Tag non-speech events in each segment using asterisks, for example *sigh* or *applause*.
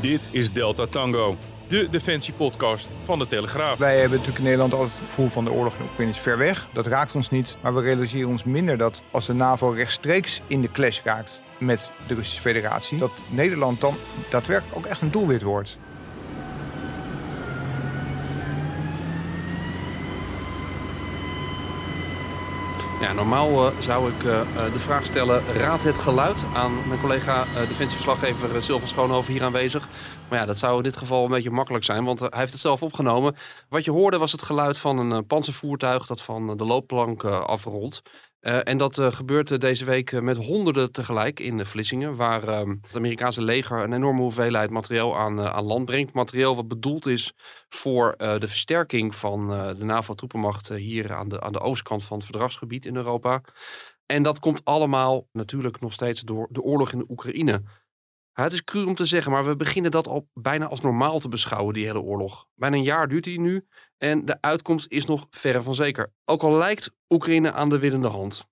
Dit is Delta Tango, de defensiepodcast van de Telegraaf. Wij hebben natuurlijk in Nederland altijd het gevoel van de oorlog in Oekraïne is ver weg. Dat raakt ons niet. Maar we realiseren ons minder dat als de NAVO rechtstreeks in de clash raakt met de Russische Federatie, dat Nederland dan daadwerkelijk ook echt een doelwit wordt. Normaal uh, zou ik uh, de vraag stellen: raad het geluid aan mijn collega defensieverslaggever Silvan Schoonhoven hier aanwezig. Maar ja, dat zou in dit geval een beetje makkelijk zijn, want hij heeft het zelf opgenomen. Wat je hoorde was het geluid van een panzervoertuig dat van de loopplank afrolt. Uh, en dat uh, gebeurt deze week met honderden tegelijk in Vlissingen, waar uh, het Amerikaanse leger een enorme hoeveelheid materieel aan, aan land brengt. Materieel wat bedoeld is voor de versterking van de NAVO-troepenmacht hier aan de, aan de oostkant van het verdragsgebied in Europa. En dat komt allemaal natuurlijk nog steeds door de oorlog in de Oekraïne. Het is cru om te zeggen, maar we beginnen dat al bijna als normaal te beschouwen, die hele oorlog. Bijna een jaar duurt die nu en de uitkomst is nog verre van zeker. Ook al lijkt Oekraïne aan de winnende hand.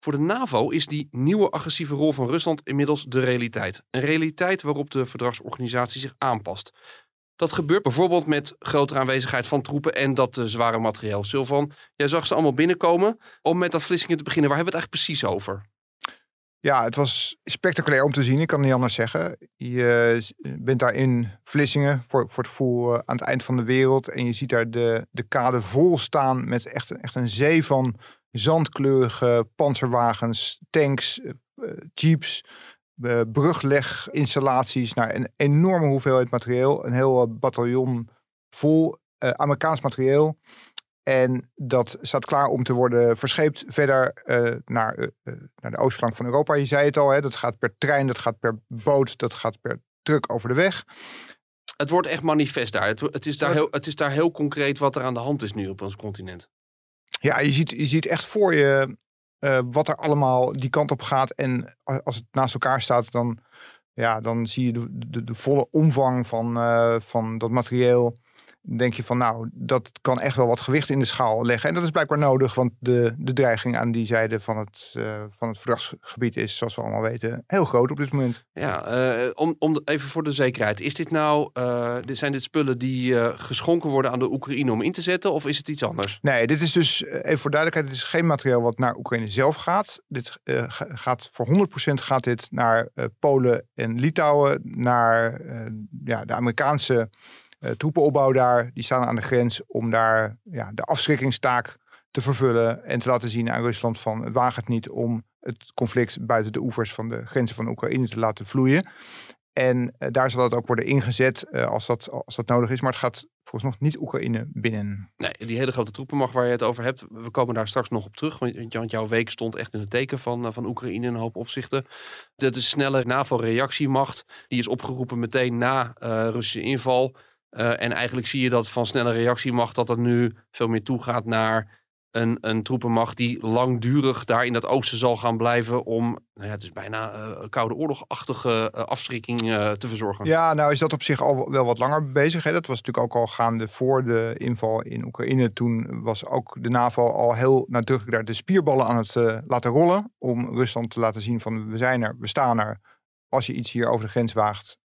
Voor de NAVO is die nieuwe agressieve rol van Rusland inmiddels de realiteit. Een realiteit waarop de verdragsorganisatie zich aanpast. Dat gebeurt bijvoorbeeld met grotere aanwezigheid van troepen en dat uh, zware materieel. Sylvan, jij zag ze allemaal binnenkomen. Om met dat Vlissingen te beginnen, waar hebben we het eigenlijk precies over? Ja, het was spectaculair om te zien. Ik kan niet anders zeggen. Je bent daar in Vlissingen voor, voor het gevoel aan het eind van de wereld. En je ziet daar de, de kade vol staan met echt, echt een zee van zandkleurige panzerwagens, tanks, jeeps, brugleginstallaties. Nou, een enorme hoeveelheid materieel. Een heel bataljon vol Amerikaans materieel. En dat staat klaar om te worden verscheept verder uh, naar, uh, naar de oostflank van Europa. Je zei het al, hè, dat gaat per trein, dat gaat per boot, dat gaat per truck over de weg. Het wordt echt manifest daar. Het, het, is, daar heel, het is daar heel concreet wat er aan de hand is nu op ons continent. Ja, je ziet, je ziet echt voor je uh, wat er allemaal die kant op gaat. En als het naast elkaar staat, dan, ja, dan zie je de, de, de volle omvang van, van dat materieel denk je van nou, dat kan echt wel wat gewicht in de schaal leggen. En dat is blijkbaar nodig, want de, de dreiging aan die zijde van het, uh, van het verdragsgebied is, zoals we allemaal weten, heel groot op dit moment. Ja, uh, om, om even voor de zekerheid. Is dit nou, uh, zijn dit spullen die geschonken worden aan de Oekraïne om in te zetten, of is het iets anders? Nee, dit is dus, even voor duidelijkheid, dit is geen materiaal wat naar Oekraïne zelf gaat. Dit gaat voor 100% gaat dit naar Polen en Litouwen, naar ja, de Amerikaanse troepenopbouw daar. Die staan aan de grens om daar ja, de afschrikkingstaak te vervullen. En te laten zien aan Rusland van het waagt niet om het conflict buiten de oevers van de grenzen van Oekraïne te laten vloeien. En uh, daar zal het ook worden ingezet uh, als, dat, als dat nodig is. Maar het gaat volgens nog niet Oekraïne binnen. Nee, die hele grote troepenmacht waar je het over hebt. We komen daar straks nog op terug. Want jouw week stond echt in het teken van, van Oekraïne in een hoop opzichten. Dat is snelle NAVO-reactiemacht. Die is opgeroepen meteen na Russische inval. Uh, en eigenlijk zie je dat van snelle reactiemacht dat dat nu veel meer toegaat naar een, een troepenmacht die langdurig daar in dat oosten zal gaan blijven om, nou ja, het is bijna uh, koude oorlogachtige uh, afschrikking te verzorgen. Ja, nou is dat op zich al wel wat langer bezig. Hè? Dat was natuurlijk ook al gaande voor de inval in Oekraïne. Toen was ook de NAVO al heel nadrukkelijk daar de spierballen aan het laten rollen. Om Rusland te laten zien van we zijn er, we staan er. Als je iets hier over de grens waagt,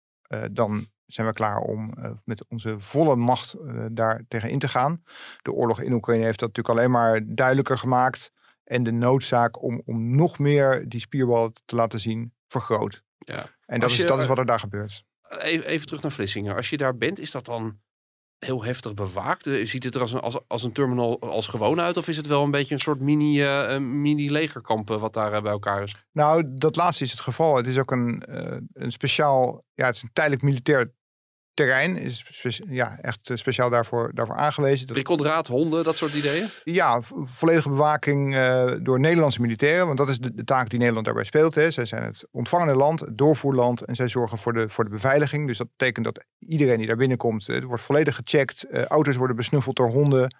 dan zijn we klaar om uh, met onze volle macht uh, daar tegen in te gaan. De oorlog in Oekraïne heeft dat natuurlijk alleen maar duidelijker gemaakt. En de noodzaak om, om nog meer die spierbal te laten zien vergroot. Ja. En dat, je, is, dat is wat er daar gebeurt. Even, even terug naar Vlissingen. Als je daar bent, is dat dan heel heftig bewaakt? Ziet het er als een, als, als een terminal als gewoon uit? Of is het wel een beetje een soort mini, uh, mini legerkamp wat daar bij elkaar is? Nou, dat laatste is het geval. Het is ook een, een speciaal, ja, het is een tijdelijk militair terrein. Is ja, echt eh, speciaal daarvoor, daarvoor aangewezen. Prikkeldraad, honden, dat soort ideeën? ja, vo- volledige bewaking eh, door Nederlandse militairen. Want dat is de, de taak die Nederland daarbij speelt. Hè. Zij zijn het ontvangende land, het doorvoerland. En zij zorgen voor de, voor de beveiliging. Dus dat betekent dat iedereen die daar binnenkomt, er wordt volledig gecheckt. Auto's worden besnuffeld door honden.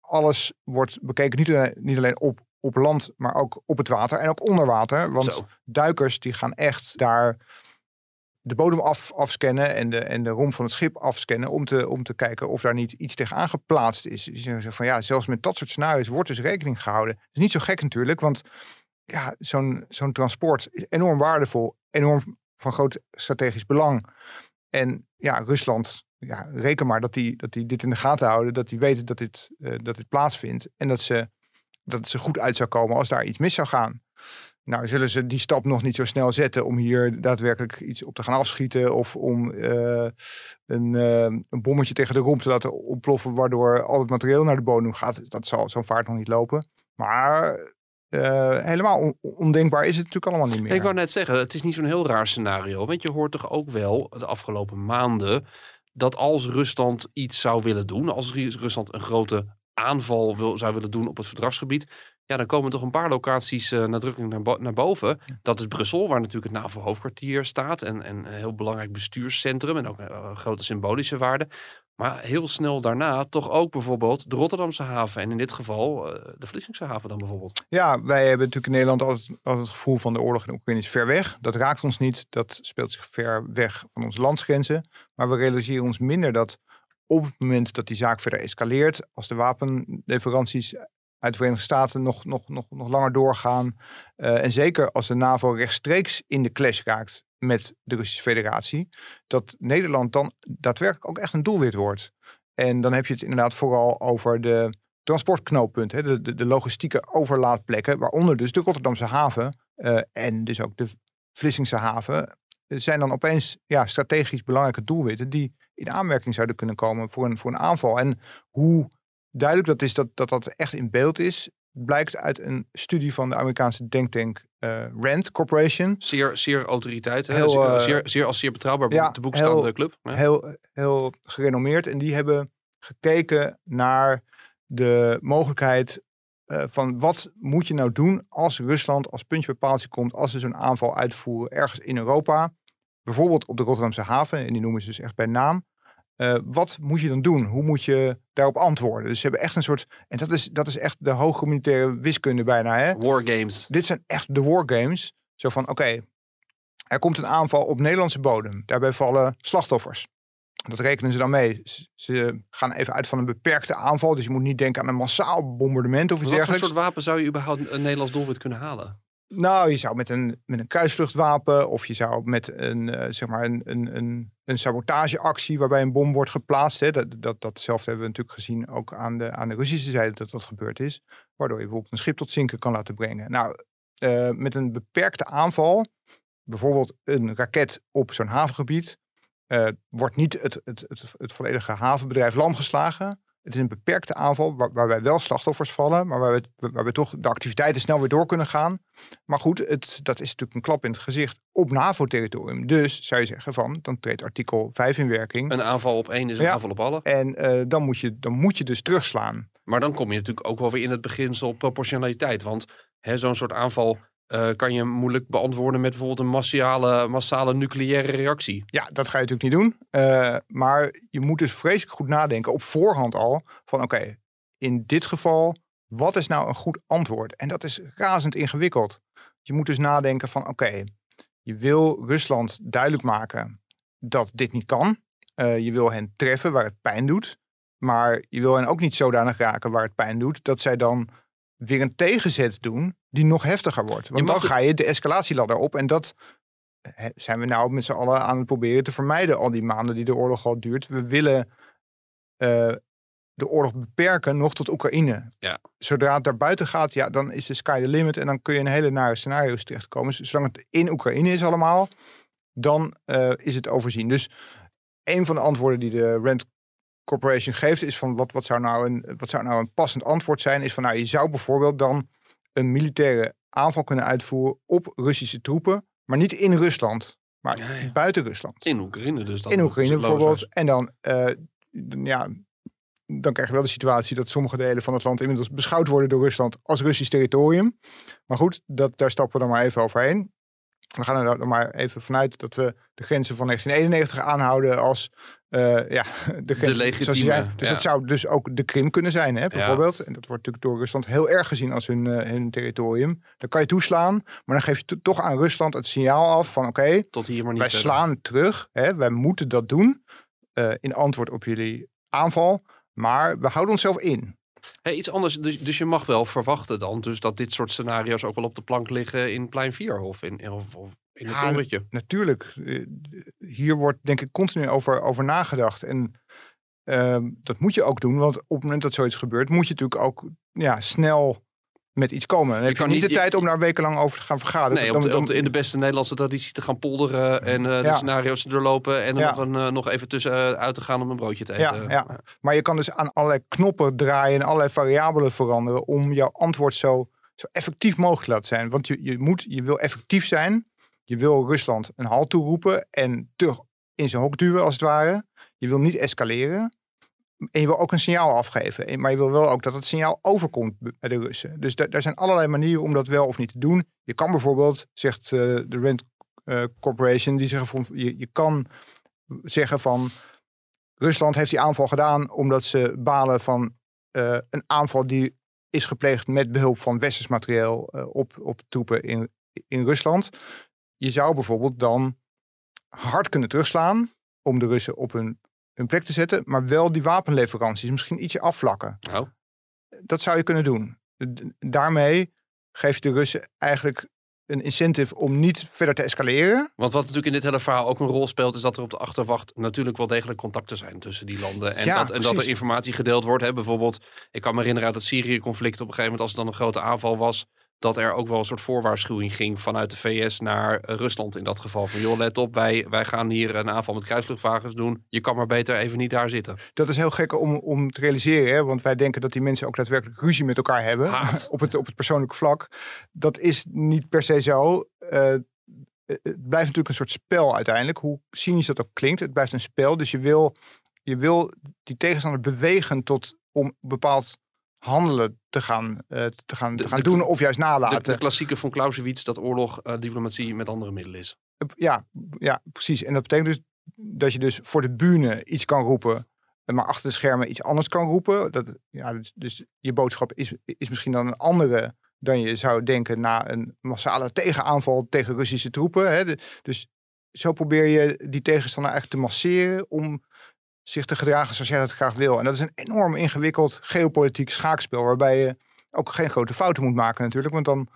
Alles wordt bekeken, niet alleen, niet alleen op, op land, maar ook op het water en ook onder water. Want Zo. duikers die gaan echt daar de bodem af, afscannen en de, en de romp van het schip afscannen om te, om te kijken of daar niet iets tegenaan geplaatst is. Dus van ja, zelfs met dat soort scenario's wordt dus rekening gehouden. Dat is niet zo gek natuurlijk, want ja, zo'n zo'n transport is enorm waardevol, enorm van groot strategisch belang. En ja, Rusland, ja, reken maar dat die, dat die dit in de gaten houden, dat die weten dat dit, eh, dat dit plaatsvindt en dat, ze, dat ze goed uit zou komen als daar iets mis zou gaan. Nou, zullen ze die stap nog niet zo snel zetten om hier daadwerkelijk iets op te gaan afschieten of om eh, een, eh, een bommetje tegen de romp te laten ontploffen, waardoor al het materieel naar de bodem gaat. Dat zal zo'n vaart nog niet lopen. Maar eh, helemaal on- ondenkbaar is het natuurlijk allemaal niet meer. Ik wou net zeggen, het is niet zo'n heel raar scenario. Want je hoort toch ook wel de afgelopen maanden dat als Rusland iets zou willen doen, als Ru- Rusland een grote aanval wil, zou willen doen op het verdragsgebied, ja, dan komen toch een paar locaties eh, nadrukkelijk naar, bo- naar boven. Dat is Brussel, waar natuurlijk het NAVO-hoofdkwartier staat en, en een heel belangrijk bestuurscentrum en ook een, een grote symbolische waarde. Maar heel snel daarna toch ook bijvoorbeeld de Rotterdamse haven en in dit geval eh, de Vlissingse haven dan bijvoorbeeld. Ja, wij hebben natuurlijk in Nederland altijd, altijd het gevoel van de oorlog in Oekraïne is ver weg. Dat raakt ons niet. Dat speelt zich ver weg van onze landsgrenzen. Maar we realiseren ons minder dat op het moment dat die zaak verder escaleert, als de wapenleveranties uit de Verenigde Staten nog, nog, nog, nog langer doorgaan. eh, en zeker als de NAVO rechtstreeks in de clash raakt met de Russische Federatie, dat Nederland dan daadwerkelijk ook echt een doelwit wordt. En dan heb je het inderdaad vooral over de transportknooppunten, de, de, de logistieke overlaadplekken, waaronder dus de Rotterdamse haven eh, en dus ook de Vlissingse haven, eh, zijn dan opeens ja, strategisch belangrijke doelwitten die in aanmerking zouden kunnen komen voor een, voor een aanval. En hoe duidelijk dat is dat, dat dat echt in beeld is, blijkt uit een studie van de Amerikaanse denktank eh, Rand Corporation. Zeer, zeer autoriteit, hè? Heel, zeer, eh, zeer, zeer als zeer betrouwbaar ja, te boek staande club. Ja. heel, heel gerenommeerd. En die hebben gekeken naar de mogelijkheid eh, van wat moet je nou doen als Rusland als puntje bij paaltje komt, als ze zo'n aanval uitvoeren ergens in Europa. Bijvoorbeeld op de Rotterdamse haven, en die noemen ze dus echt bij naam. Eh, wat moet je dan doen? Hoe moet je daarop antwoorden? Dus ze hebben echt een soort, en dat is, dat is echt de hoge militaire wiskunde bijna. Hè? Wargames. dit zijn echt de wargames. Zo van, oké, er komt een aanval op Nederlandse bodem. Daarbij vallen slachtoffers. Dat rekenen ze dan mee. Ze gaan even uit van een beperkte aanval. Dus je moet niet denken aan een massaal bombardement of iets Wat voor dergelijks. soort wapen zou je überhaupt een Nederlands doelwit kunnen halen? Nou, je zou met een, met een kruisvluchtwapen of je zou met een, eh, zeg maar een, een, een, een sabotageactie waarbij een bom wordt geplaatst. Hè. Dat, dat, datzelfde hebben we natuurlijk gezien ook aan de, aan de Russische zijde dat dat gebeurd is. Waardoor je bijvoorbeeld een schip tot zinken kan laten brengen. Nou, eh, met een beperkte aanval, bijvoorbeeld een raket op zo'n havengebied, eh, wordt niet het, het, het, het volledige havenbedrijf lamgeslagen. Het is een beperkte aanval waar, waarbij wel slachtoffers vallen, maar waarbij, waarbij toch de activiteiten snel weer door kunnen gaan. Maar goed, het, dat is natuurlijk een klap in het gezicht op NAVO-territorium. Dus zou je zeggen van, dan treedt artikel 5 in werking. Een aanval op één is een Ja. aanval op alle. En eh, dan, moet je, dan moet je dus terugslaan. Maar dan kom je natuurlijk ook wel weer in het beginsel proportionaliteit. Want zo'n soort aanval eh, kan je moeilijk beantwoorden met bijvoorbeeld een massale, massale nucleaire reactie. Ja, dat ga je natuurlijk niet doen. Eh, maar je moet dus vreselijk goed nadenken op voorhand al. Van oké, in dit geval, wat is nou een goed antwoord? En dat is razend ingewikkeld. Je moet dus nadenken van oké, je wil Rusland duidelijk maken dat dit niet kan. Eh, je wil hen treffen waar het pijn doet. Maar je wil hen ook niet zodanig raken waar het pijn doet. Dat zij dan weer een tegenzet doen die nog heftiger wordt. Want dan ga je de escalatieladder op. En dat zijn we nou met z'n allen aan het proberen te vermijden. Al die maanden die de oorlog al duurt. We willen eh, de oorlog beperken nog tot Oekraïne. Ja. Zodra het daar buiten gaat, ja, dan is de sky the limit. En dan kun je in hele nare scenario's terechtkomen. Zolang het in Oekraïne is allemaal, dan eh, is het overzien. Dus een van de antwoorden die de Rand Corporation geeft, is van wat, wat, zou nou een, wat zou nou een passend antwoord zijn? Is van nou, je zou bijvoorbeeld dan een militaire aanval kunnen uitvoeren op Russische troepen, maar niet in Rusland. maar Ja, ja. buiten Rusland. In Oekraïne dus. Dan in Oekraïne bijvoorbeeld. En dan, eh, ja, dan krijg je wel de situatie dat sommige delen van het land inmiddels beschouwd worden door Rusland als Russisch territorium. Maar goed, dat, daar stappen we dan maar even overheen. We gaan er dan maar even vanuit dat we de grenzen van 1991 aanhouden als eh, ja, *laughs* de grenzen zoals zijn. Dus ja. dat zou dus ook de Krim kunnen zijn, hè, bijvoorbeeld. En dat wordt natuurlijk door Rusland heel erg gezien als hun, eh, hun territorium. Dan kan je toeslaan, maar dan geef je to- toch aan Rusland het signaal af van oké, Tot hier maar niet wij verder. slaan terug. Hè? Wij moeten dat doen eh, in antwoord op jullie aanval. Maar we houden onszelf in. Hey, iets anders, dus, dus je mag wel verwachten dan dus dat dit soort scenario's ook wel op de plank liggen in plein 4 of in, of, of in het Ja, torentje. Natuurlijk, eh, hier wordt denk ik continu over, over nagedacht. En ehm, dat moet je ook doen. Want op het moment dat zoiets gebeurt, moet je natuurlijk ook ja, snel met iets komen. Dan heb je, kan niet de je- tijd om daar wekenlang over te gaan vergaderen. Nee, de- in de beste Nederlandse traditie te gaan polderen en eh, de Ja. scenario's te doorlopen en Ja. nog, een, eh, nog even tussen eh, uit te gaan om een broodje te Ja, eten. ja. Maar je kan dus aan allerlei knoppen draaien en allerlei variabelen veranderen om jouw antwoord zo, zo effectief mogelijk te laten zijn. Want je, je, moet, je wil effectief zijn. Je wil Rusland een halt toeroepen en terug in zijn hok duwen als het ware. Je wil niet escaleren. En je wil ook een signaal afgeven. En- Maar je wil wel ook dat het signaal overkomt bij de Russen. Dus da- daar zijn allerlei manieren om dat wel of niet te doen. Je kan bijvoorbeeld, zegt eh, de Rand eh, Corporation, die zeggen van, je, je kan zeggen van Rusland heeft die aanval gedaan omdat ze balen van eh, een aanval die is gepleegd met behulp van westers materieel op, op troepen in, in Rusland. Je zou bijvoorbeeld dan hard kunnen terugslaan om de Russen op hun, hun plek te zetten, maar wel die wapenleveranties misschien ietsje afvlakken. Oh. Dat zou je kunnen doen. Daarmee geef je de Russen eigenlijk een incentive om niet verder te escaleren. Want wat natuurlijk in dit hele verhaal ook een rol speelt, is dat er op de achterwacht natuurlijk wel degelijk contacten zijn tussen die landen. En, Ja, dat, en dat er informatie gedeeld wordt. Hè. Bijvoorbeeld, ik kan me herinneren uit het Syrië-conflict op een gegeven moment, als het dan een grote aanval was, dat er ook wel een soort voorwaarschuwing ging vanuit de VS naar Rusland in dat geval. Van joh, let op, wij, wij gaan hier een aanval met kruisluchtwagens doen. Je kan maar beter even niet daar zitten. Dat is heel gek om, om te realiseren, hè? want wij denken dat die mensen ook daadwerkelijk ruzie met elkaar hebben *laughs* op het, op het persoonlijke vlak. Dat is niet per se zo. Eh, het blijft natuurlijk een soort spel uiteindelijk, hoe cynisch dat ook klinkt. Het blijft een spel, dus je wil, je wil die tegenstander bewegen tot om bepaald handelen te gaan, eh, te gaan, De- te gaan de- doen of juist De, nalaten. de klassieke van Clausewitz dat oorlog eh, diplomatie met andere middelen is. Ja, ja, precies. En dat betekent dus dat je dus voor de bühne iets kan roepen, maar achter de schermen iets anders kan roepen. Dat, ja, dus, dus je boodschap is, is misschien dan een andere dan je zou denken na een massale tegenaanval tegen Russische troepen. Hè. De- dus zo probeer je die tegenstander eigenlijk te masseren om zich te gedragen zoals jij dat graag wil. En dat is een enorm ingewikkeld geopolitiek schaakspel, waarbij je ook geen grote fouten moet maken natuurlijk, want dan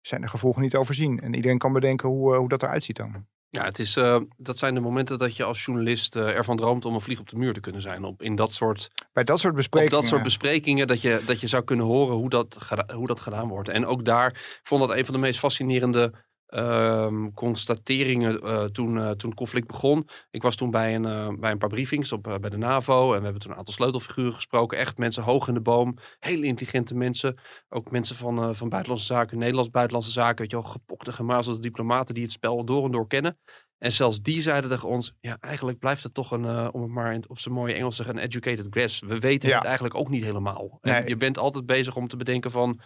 zijn de gevolgen niet overzien. En iedereen kan bedenken hoe, eh, hoe dat eruit ziet dan. Ja, het is, eh, dat zijn de momenten dat je als journalist eh, ervan droomt om een vlieg op de muur te kunnen zijn. Op, in dat soort, Bij dat soort op besprekingen. dat soort besprekingen, dat je, dat je zou kunnen horen hoe dat, hoe dat gedaan wordt. En ook daar, ik vond dat een van de meest fascinerende ehm, constateringen eh, toen, eh, toen het conflict begon. Ik was toen bij een, eh, bij een paar briefings op, bij de NAVO en we hebben toen een aantal sleutelfiguren gesproken. Echt mensen hoog in de boom, hele intelligente mensen. Ook mensen van, van buitenlandse zaken, Nederlands buitenlandse zaken, weet je wel, gepokte, gemazelde diplomaten die het spel door en door kennen. En zelfs die zeiden tegen ons, ja, eigenlijk blijft het toch een, om het maar in, op zijn mooie Engels te zeggen, een educated guess. We weten Ja. het eigenlijk ook niet helemaal. En je bent altijd bezig om te bedenken van,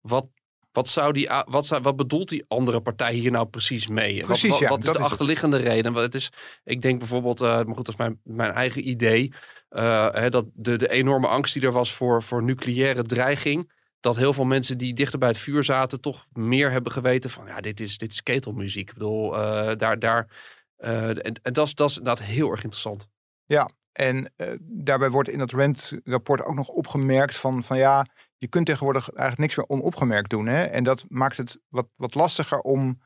wat, wat, zou die, wat, zou, wat bedoelt die andere partij hier nou precies mee? En Precies, wat, wat, ja, wat is de is het. achterliggende reden? Want het is, ik denk bijvoorbeeld, eh, maar goed, dat is mijn, mijn eigen idee, eh, hè, dat de, de enorme angst die er was voor, voor nucleaire dreiging, dat heel veel mensen die dichter bij het vuur zaten, toch meer hebben geweten van, ja, dit is, dit is ketelmuziek. Ik bedoel, eh, daar, daar, en, en dat, is, dat is inderdaad heel erg interessant. En eh, daarbij wordt in dat Rent-rapport ook nog opgemerkt van, van ja, je kunt tegenwoordig eigenlijk niks meer onopgemerkt doen. Hè? En dat maakt het wat, wat lastiger om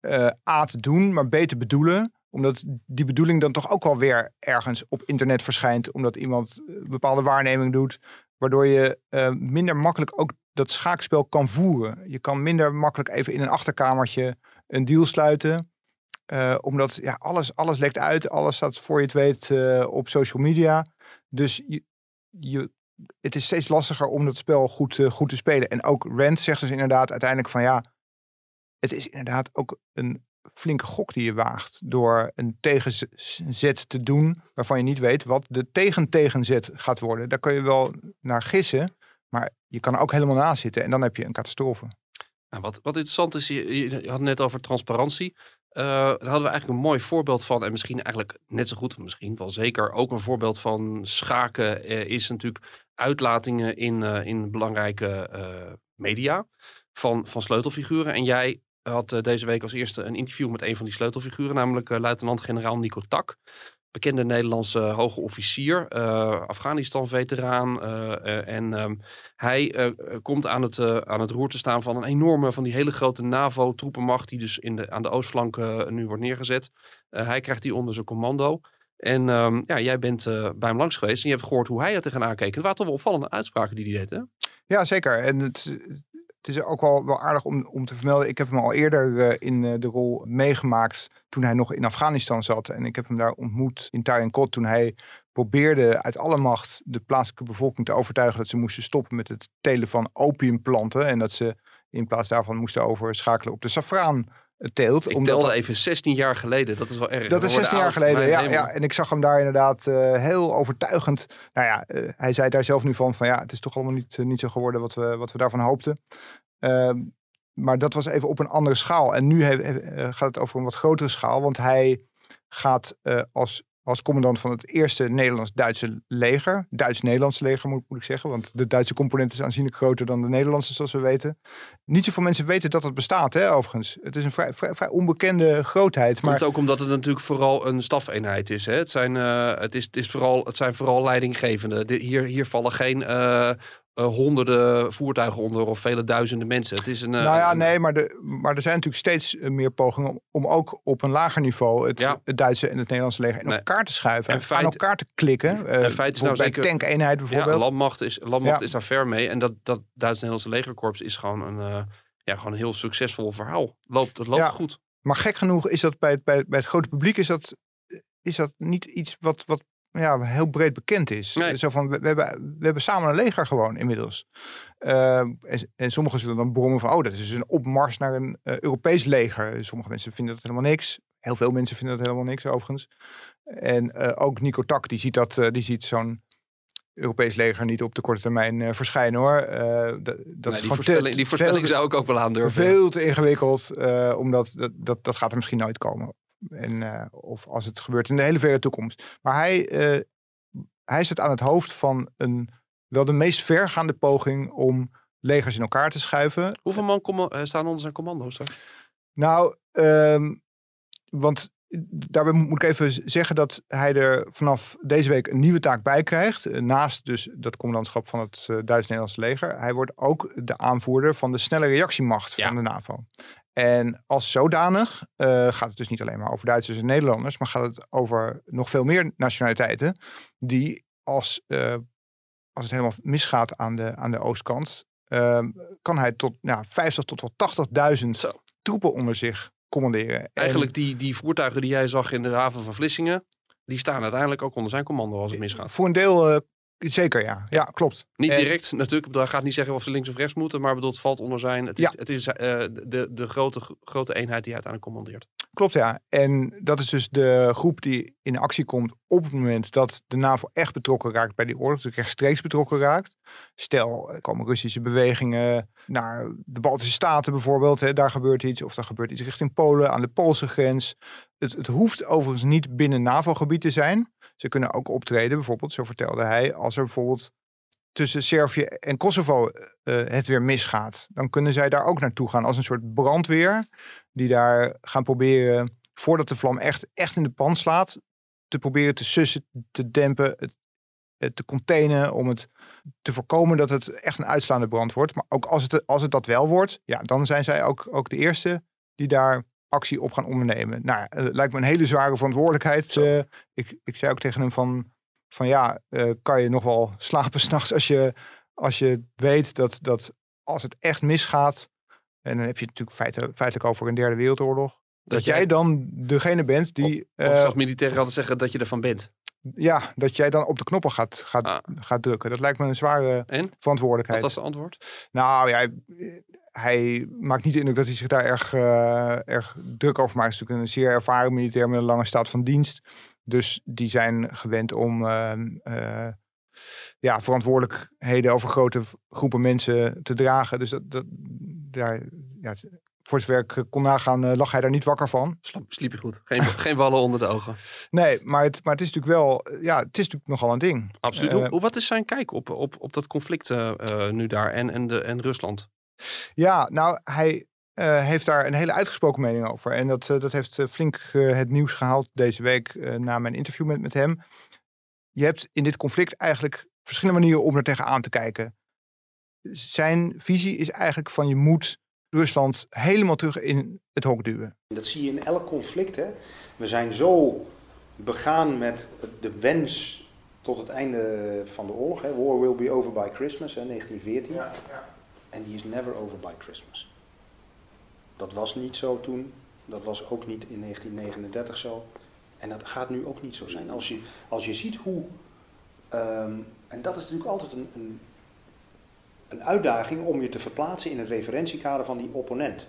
eh, A te doen, maar B te bedoelen. Omdat die bedoeling dan toch ook wel weer ergens op internet verschijnt. Omdat iemand een bepaalde waarneming doet. Waardoor je eh, minder makkelijk ook dat schaakspel kan voeren. Je kan minder makkelijk even in een achterkamertje een deal sluiten. Eh, omdat ja, alles, alles lekt uit, alles staat voor je het weet eh, op social media. Dus je, je, het is steeds lastiger om dat spel goed, eh, goed te spelen. En ook Rand zegt dus inderdaad uiteindelijk van ja, het is inderdaad ook een flinke gok die je waagt door een tegenzet te doen waarvan je niet weet wat de tegen-tegenzet gaat worden. Daar kun je wel naar gissen, maar je kan er ook helemaal naast zitten en dan heb je een catastrofe. Nou, wat, wat interessant is, je, je had net over transparantie. Uh, daar hadden we eigenlijk een mooi voorbeeld van. En misschien eigenlijk net zo goed, misschien wel zeker ook een voorbeeld van schaken. Uh, is natuurlijk uitlatingen in, uh, in belangrijke media van, van sleutelfiguren. En jij had deze week als eerste een interview met een van die sleutelfiguren, namelijk luitenant-generaal Nico Tak bekende Nederlandse hoge officier, Afghanistan-veteraan. En um, hij komt aan het, aan het roer te staan van een enorme, van die hele grote NAVO-troepenmacht, die dus in de, aan de oostflank nu wordt neergezet. hij krijgt die onder zijn commando. En um, ja, jij bent bij hem langs geweest en je hebt gehoord hoe hij er tegenaan keek. Het waren toch wel opvallende uitspraken die hij deed, hè? Ja, zeker. En het, het is ook wel, wel aardig om, om te vermelden. Ik heb hem al eerder uh, in uh, de rol meegemaakt toen hij nog in Afghanistan zat. En ik heb hem daar ontmoet in Tarinkot toen hij probeerde uit alle macht de plaatselijke bevolking te overtuigen dat ze moesten stoppen met het telen van opiumplanten. En dat ze in plaats daarvan moesten overschakelen op de safraan teelt. Ik omdat telde even 16 jaar geleden, dat is wel erg. Dat is 16 jaar geleden, ja, ja. En ik zag hem daar inderdaad uh, heel overtuigend. Nou ja, uh, hij zei daar zelf nu van, van ja, het is toch allemaal niet, uh, niet zo geworden wat we, wat we daarvan hoopten. Ehm, maar dat was even op een andere schaal. En nu gaat het over een wat grotere schaal, want hij gaat als als commandant van het eerste Nederlands-Duitse leger. Duits-Nederlandse leger moet, moet, ik zeggen. Want de Duitse component is aanzienlijk groter dan de Nederlandse, zoals we weten. Niet zoveel mensen weten dat het bestaat, hè, overigens. Het is een vrij, vrij, vrij onbekende grootheid. Maar... Komt ook omdat het natuurlijk vooral een stafeenheid is. Hè? Het, zijn, uh, het, is, het, is vooral, het zijn vooral leidinggevenden. De, hier, hier vallen geen uh, uh, honderden voertuigen onder of vele duizenden mensen. Het is een, nou ja, nee, maar, de, maar er zijn natuurlijk steeds meer pogingen om, ook op een lager niveau het, ja. het Duitse en het Nederlandse leger in nee. elkaar te schuiven. En feit, aan elkaar te klikken. Uh, en feit is nou bij zeker, tankeenheid bijvoorbeeld. Ja, landmacht is, landmacht ja. is daar ver mee. En dat, dat Duits-Nederlandse legerkorps is gewoon een, uh, ja, gewoon een heel succesvol verhaal. Loopt, het loopt goed. Maar gek genoeg is dat bij het, bij, bij het grote publiek is dat, is dat niet iets wat, wat ja, heel breed bekend is. Nee. Zo van, we, we, hebben, we hebben samen een leger gewoon inmiddels. Uh, en, en, sommigen zullen dan brommen van, oh, dat is dus een opmars naar een uh, Europees leger. Sommige mensen vinden dat helemaal niks. Heel veel mensen vinden dat helemaal niks, overigens. En uh, ook Nico Tak, die ziet, dat, die ziet zo'n Europees leger niet op de korte termijn verschijnen, hoor. dat nee, is die, voorspelling, die voorspelling zou ik ook wel aandurven. Veel te ingewikkeld, omdat dat, dat, dat gaat er misschien nooit komen. En, uh, of als het gebeurt in de hele verre toekomst. Maar hij, uh, hij zit aan het hoofd van een, wel de meest vergaande poging om legers in elkaar te schuiven. Hoeveel man uh, staan onder zijn commando's? Hè? Nou, um, want daarbij moet ik even zeggen dat hij er vanaf deze week een nieuwe taak bij krijgt. Naast dus dat commandantschap van het Duits-Nederlandse leger. Hij wordt ook de aanvoerder van de snelle reactiemacht ja. van de NAVO. En als zodanig uh, gaat het dus niet alleen maar over Duitsers en Nederlanders, maar gaat het over nog veel meer nationaliteiten die als, uh, als het helemaal misgaat aan de, aan de oostkant, uh, kan hij tot ja, 50 tot wel 80.000 troepen onder zich commanderen. Eigenlijk en, die, die voertuigen die jij zag in de haven van Vlissingen, die staan uiteindelijk ook onder zijn commando als het misgaat. Voor een deel Zeker, ja. Ja, klopt. Niet direct, en, natuurlijk. Dat gaat niet zeggen of ze links of rechts moeten. Maar bedoel, het valt onder zijn. Het is, ja. het is uh, de, de grote, grote eenheid die uiteindelijk commandeert. Klopt, ja. En dat is dus de groep die in actie komt op het moment dat de NAVO echt betrokken raakt bij die oorlog. Dus rechtstreeks betrokken raakt. Stel, er komen Russische bewegingen naar de Baltische Staten bijvoorbeeld. Hè, daar gebeurt iets. Of er gebeurt iets richting Polen, aan de Poolse grens. Het, het hoeft overigens niet binnen NAVO-gebied te zijn. Ze kunnen ook optreden, bijvoorbeeld, zo vertelde hij, als er bijvoorbeeld tussen Servië en Kosovo uh, het weer misgaat. Dan kunnen zij daar ook naartoe gaan als een soort brandweer. Die daar gaan proberen, voordat de vlam echt, echt in de pan slaat, te proberen te sussen, te dempen, het, het te containen. Om het te voorkomen dat het echt een uitslaande brand wordt. Maar ook als het, als het dat wel wordt, ja, dan zijn zij ook, ook de eerste die daar actie op gaan ondernemen. Nou, het lijkt me een hele zware verantwoordelijkheid. Uh, ik, ik zei ook tegen hem van, van ja, uh, kan je nog wel *laughs* slapen s'nachts als je, als je weet dat, dat als het echt misgaat, en dan heb je het natuurlijk feitelijk, feitelijk over een derde wereldoorlog, dat, dat jij dan degene bent die... Of, of zelfs militairen hadden zeggen dat je ervan bent. ja, dat jij dan op de knoppen gaat, gaat, Ah. gaat drukken. Dat lijkt me een zware En? Wat verantwoordelijkheid. was het antwoord? Nou ja, hij, maakt niet de indruk dat hij zich daar erg, eh, erg druk over maakt. Hij is natuurlijk een zeer ervaren militair met een lange staat van dienst. Dus die zijn gewend om ehm, eh, ja, verantwoordelijkheden over grote groepen mensen te dragen. Dus dat, dat, daar, ja, voor zover ik kon nagaan, eh, lag hij daar niet wakker van. Sliep je goed? Geen, *laughs* geen wallen onder de ogen. Nee, maar het, maar het is natuurlijk wel, eh, ja, het is natuurlijk nogal een ding. Absoluut. Eh, Hoe, wat is zijn kijk op, op, op dat conflict eh, eh, nu daar en, en, de, en Rusland? Ja, nou, hij eh, heeft daar een hele uitgesproken mening over. En dat, eh, dat heeft eh, flink eh, het nieuws gehaald deze week eh, na mijn interview met, met hem. Je hebt in dit conflict eigenlijk verschillende manieren om er tegenaan te kijken. Zijn visie is eigenlijk van je moet Rusland helemaal terug in het hok duwen. Dat zie je in elk conflict. Hè. We zijn zo begaan met de wens tot het einde van de oorlog. Hè. War will be over by Christmas, hè, 1914. En die is never over by Christmas. Dat was niet zo toen. Dat was ook niet in 1939 zo. En dat gaat nu ook niet zo zijn. Als je, als je ziet hoe. ehm, en dat is natuurlijk altijd een, een, een uitdaging om je te verplaatsen in het referentiekader van die opponent.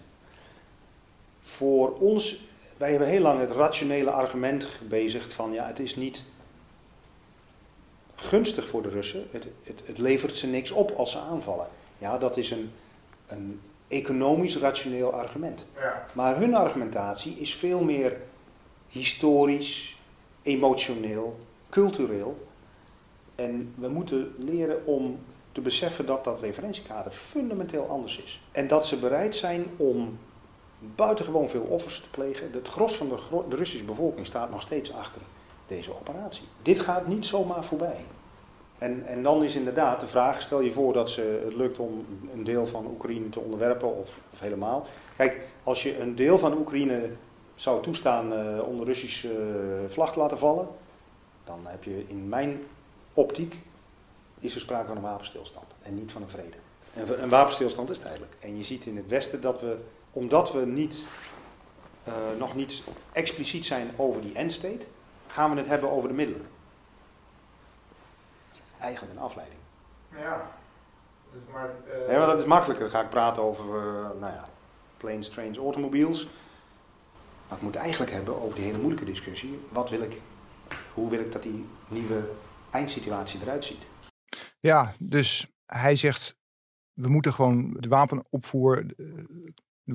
Voor ons, wij hebben heel lang het rationele argument gebezigd van ja, het is niet gunstig voor de Russen. Het, het, het levert ze niks op als ze aanvallen. Ja, dat is een, een economisch rationeel argument. Maar hun argumentatie is veel meer historisch, emotioneel, cultureel. En we moeten leren om te beseffen dat dat referentiekader fundamenteel anders is. En dat ze bereid zijn om buitengewoon veel offers te plegen. Het gros van de, de Russische bevolking staat nog steeds achter deze operatie. Dit gaat niet zomaar voorbij. En, en dan is inderdaad de vraag, stel je voor dat ze, het lukt om een deel van Oekraïne te onderwerpen of, of helemaal. Kijk, als je een deel van Oekraïne zou toestaan eh, onder Russische eh, vlag te laten vallen, dan heb je in mijn optiek, is er sprake van een wapenstilstand en niet van een vrede. En een wapenstilstand is tijdelijk. En je ziet in het Westen dat we, omdat we niet, eh, nog niet expliciet zijn over die endstate, gaan we het hebben over de middelen. Eigenlijk een afleiding. Ja, dus maar, Ja, maar dat is makkelijker. Dan ga ik praten over, eh, nou ja, planes, trains, automobiles. Maar ik moet het eigenlijk hebben over die hele moeilijke discussie. Wat wil ik, hoe wil ik dat die nieuwe eindsituatie eruit ziet? Ja, dus hij zegt, we moeten gewoon de wapenopvoer, eh,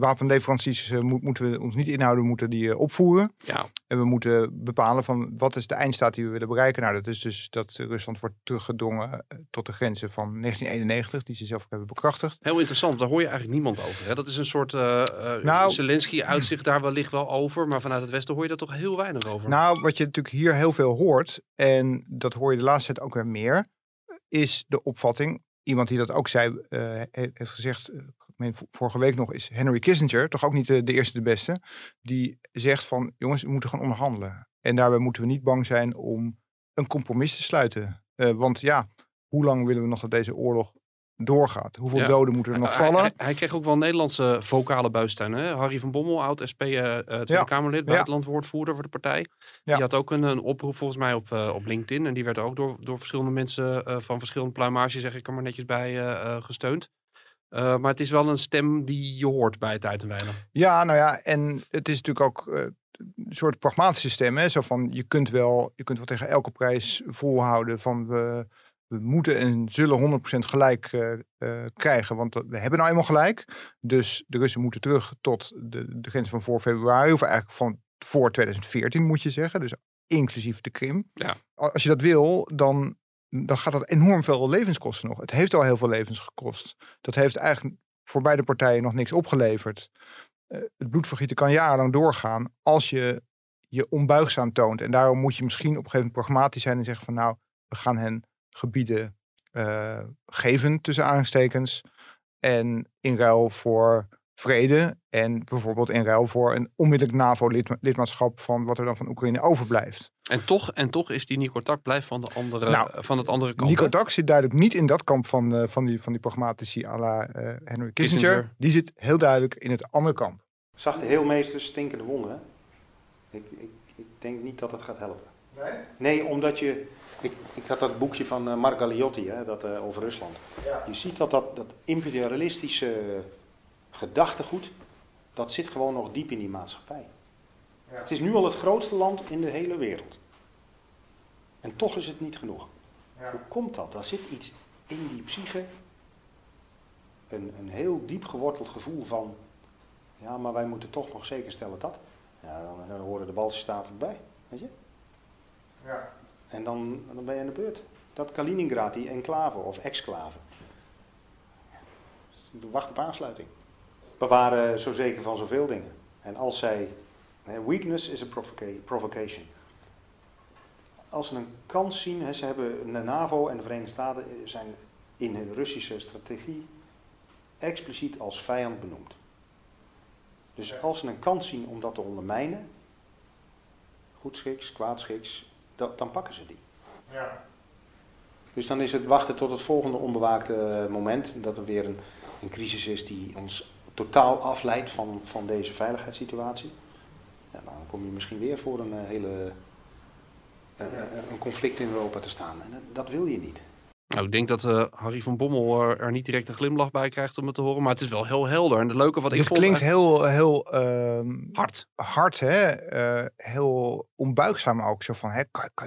de wapenleveranties eh, moet- moeten we ons niet inhouden, we moeten die eh, opvoeren. Ja, En we moeten bepalen van wat is de eindstaat die we willen bereiken. Nou, dat is dus dat Rusland wordt teruggedrongen eh, tot de grenzen van 1991, die ze zelf hebben bekrachtigd. heel interessant. Daar hoor je eigenlijk niemand over. Hè? Dat is een soort... eh, Nou- Zelensky uit zich daar wellicht wel over. Maar vanuit het Westen hoor je daar toch heel weinig over. Nou, wat je natuurlijk hier heel veel hoort, en dat hoor je de laatste tijd ook weer meer, is de opvatting. Iemand die dat ook zei, he- heeft gezegd, meen vorige week nog, is Henry Kissinger, toch ook niet de, de eerste de beste, die zegt van, jongens, we moeten gaan onderhandelen. En daarbij moeten we niet bang zijn om een compromis te sluiten. Eh, want ja, hoe lang willen we nog dat deze oorlog doorgaat? Hoeveel Ja. doden moeten er nog vallen? Hij, hij kreeg ook wel Nederlandse vocale buistuin. Hè? Harry van Bommel, oud SP eh, eh, Tweede Kamerlid, buitenlandwoordvoerder voor de partij. Ja. Die had ook een, een oproep volgens mij op, eh, op LinkedIn. En die werd ook door, door verschillende mensen eh, van verschillende pluimage, zeg ik er maar netjes bij, eh, eh, gesteund. Eh, maar het is wel een stem die je hoort bij het en weinig. Ja, nou ja, en het is natuurlijk ook eh, een soort pragmatische stem. Hè? Zo van, je kunt, wel, je kunt wel tegen elke prijs volhouden van we, we moeten en zullen 100% gelijk eh, krijgen. Want we hebben nou eenmaal gelijk. Dus de Russen moeten terug tot de, de grens van voor februari. Of eigenlijk van voor 2014 moet je zeggen. Dus inclusief de Krim. Ja. Als je dat wil, dan, dan gaat dat enorm veel levens kosten nog. Het heeft al heel veel levens gekost. Dat heeft eigenlijk voor beide partijen nog niks opgeleverd eh, het bloedvergieten kan jarenlang doorgaan als je je onbuigzaam toont. En daarom moet je misschien op een gegeven moment pragmatisch zijn en zeggen van nou, we gaan hen gebieden eh, geven tussen aanstekens. En in ruil voor vrede en bijvoorbeeld in ruil voor een onmiddellijk NAVO-lidmaatschap van wat er dan van Oekraïne overblijft. En toch, en toch is die Nico Tak blijft van, de andere, Nou, van het andere kant. Nico hè? Dak zit duidelijk niet in dat kamp van, eh, van, die, van die pragmatici à la eh, Henry Kissinger. Kissinger. Die zit heel duidelijk in het andere kamp. Zachte heelmeesters, stinkende wonden. Ik, ik, ik denk niet dat het gaat helpen. Nee? Nee, omdat je. Ik, ik had dat boekje van uh, Mark Galliotti hè, dat, uh, over Rusland. Ja. Je ziet dat dat, dat imperialistische gedachtegoed. dat zit gewoon nog diep in die maatschappij. Ja. Het is nu al het grootste land in de hele wereld. En toch is het niet genoeg. Ja. Hoe komt dat? Er zit iets in die psyche. Een, een heel diep geworteld gevoel van. Ja, maar wij moeten toch nog zeker stellen dat. Ja, dan, dan horen de Baltische Staten erbij. Weet je? Ja. En dan, dan ben je aan de beurt. Dat Kaliningrad, die enclave of exclave. Wacht op aansluiting. We waren zo zeker van zoveel dingen. En als zij. Weakness is a provoca- provocation. Als ze een kans zien, hè, ze hebben de NAVO en de Verenigde Staten zijn in hun Russische strategie expliciet als vijand benoemd. Dus als ze een kans zien om dat te ondermijnen, goedschiks, kwaadschiks, dat, dan pakken ze die. Ja. Dus dan is het wachten tot het volgende onbewaakte moment, dat er weer een, een crisis is die ons totaal afleidt van, van deze veiligheidssituatie. Ja, dan kom je misschien weer voor een eh, hele eh, eh, een conflict in Europa te staan. En dat, wil je niet. Nou, ik denk dat eh, Harry van Bommel er, er niet direct een glimlach bij krijgt om het te horen. Maar het is wel heel helder. En het leuke wat ik Het vond... klinkt eh, heel, heel ehm, hard. hard, hè? Eh, heel onbuigzaam ook. Zo van, hè,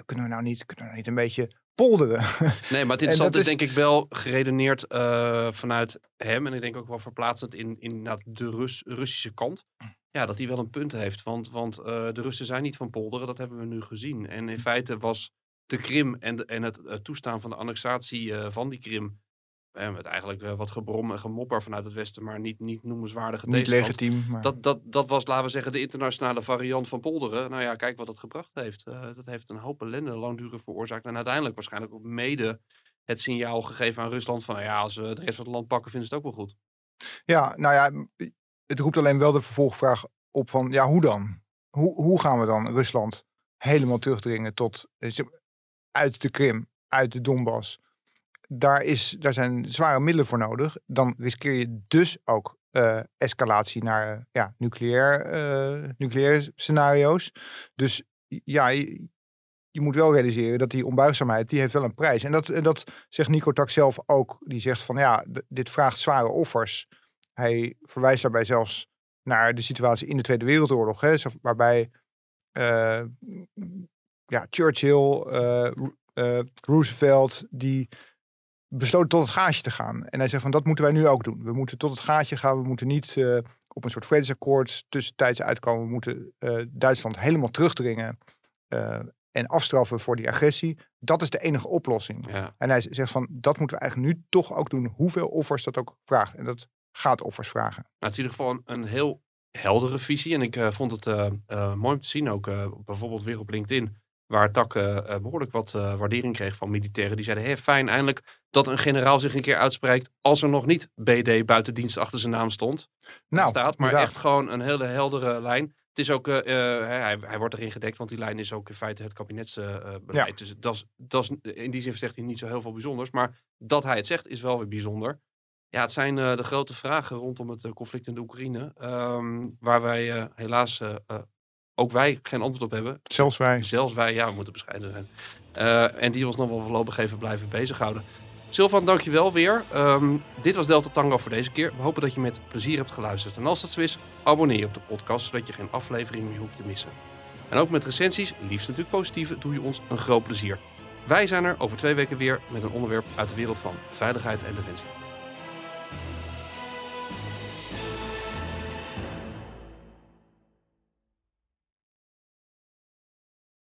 kunnen, we nou niet, kunnen we nou niet een beetje polderen? Nee, maar het *laughs* is is- denk ik wel geredeneerd eh, vanuit hem. En ik denk ook wel verplaatsend in, in nou, de Rus, Russische kant. Ja, dat hij wel een punt heeft. Want, want eh, de Russen zijn niet van polderen, dat hebben we nu gezien. En in feite was de Krim en, de- en het eh, toestaan van de annexatie van die Krim... eh, met eigenlijk eh, wat gebrom en gemopper vanuit het Westen, maar niet, niet noemenswaardige niet legitiem. Maar... Dat, dat, dat was, laten we zeggen, de internationale variant van polderen. Nou ja, kijk wat dat gebracht heeft. Eh, dat heeft een hoop ellende langdurig veroorzaakt. En uiteindelijk waarschijnlijk ook mede het signaal gegeven aan Rusland van... Nou ja, als we de rest van het land pakken, vinden ze het ook wel goed. Ja, nou ja, het roept alleen wel de vervolgvraag op van, ja, hoe dan? Hoe, hoe gaan we dan Rusland helemaal terugdringen tot, eh, uit de Krim, uit de Donbass? Daar, is, daar zijn zware middelen voor nodig. Dan riskeer je dus ook eh, escalatie naar eh, ja, nucleair, eh, nucleaire scenario's. Dus ja, je, moet wel realiseren dat die onbuigzaamheid, die heeft wel een prijs. En dat, en dat zegt Nico Tak zelf ook. Die zegt van, ja, dit vraagt zware offers. Hij verwijst daarbij zelfs naar de situatie in de Tweede Wereldoorlog, hè, waarbij ja, Churchill, Ro- Roosevelt, die besloten tot het gaatje te gaan. En hij zegt van dat moeten wij nu ook doen. We moeten tot het gaatje gaan. We moeten niet eh, op een soort vredesakkoord tussentijds uitkomen. We moeten eh, Duitsland helemaal terugdringen eh, en afstraffen voor die agressie. Dat is de enige oplossing. Ja. En hij zegt van dat moeten we eigenlijk nu toch ook doen. Hoeveel offers dat ook vraagt. En dat gaat offers vragen. Nou, het is in ieder geval een, een heel heldere visie. En ik vond het mooi om te zien ook, bijvoorbeeld weer op LinkedIn... waar Tak eh, eh, behoorlijk wat eh, waardering kreeg van militairen. Die zeiden, hé, fijn eindelijk dat een generaal zich een keer uitspreekt... als er nog niet BD buiten dienst achter zijn naam stond. Nou, staat. Maar echt gewoon een hele heldere lijn. Het is ook, hij, hij wordt erin gedekt, want die lijn is ook in feite het kabinetsbeleid. Dus dat is, dat is, in die zin zegt hij niet zo heel veel bijzonders. Maar dat hij het zegt is wel weer bijzonder. Ja, het zijn de grote vragen rondom het conflict in de Oekraïne. ehm, waar wij helaas, ook wij, geen antwoord op hebben. Zelfs wij. Zelfs wij, ja, we moeten bescheiden zijn. Eh, en die ons nog wel voorlopig even blijven bezighouden. Silvan, dankjewel weer. Ehm, dit was Delta Tango voor deze keer. We hopen dat je met plezier hebt geluisterd. En als dat zo is, abonneer je op de podcast, zodat je geen aflevering meer hoeft te missen. En ook met recensies, liefst natuurlijk positieve, doe je ons een groot plezier. Wij zijn er over twee weken weer met een onderwerp uit de wereld van veiligheid en defensie.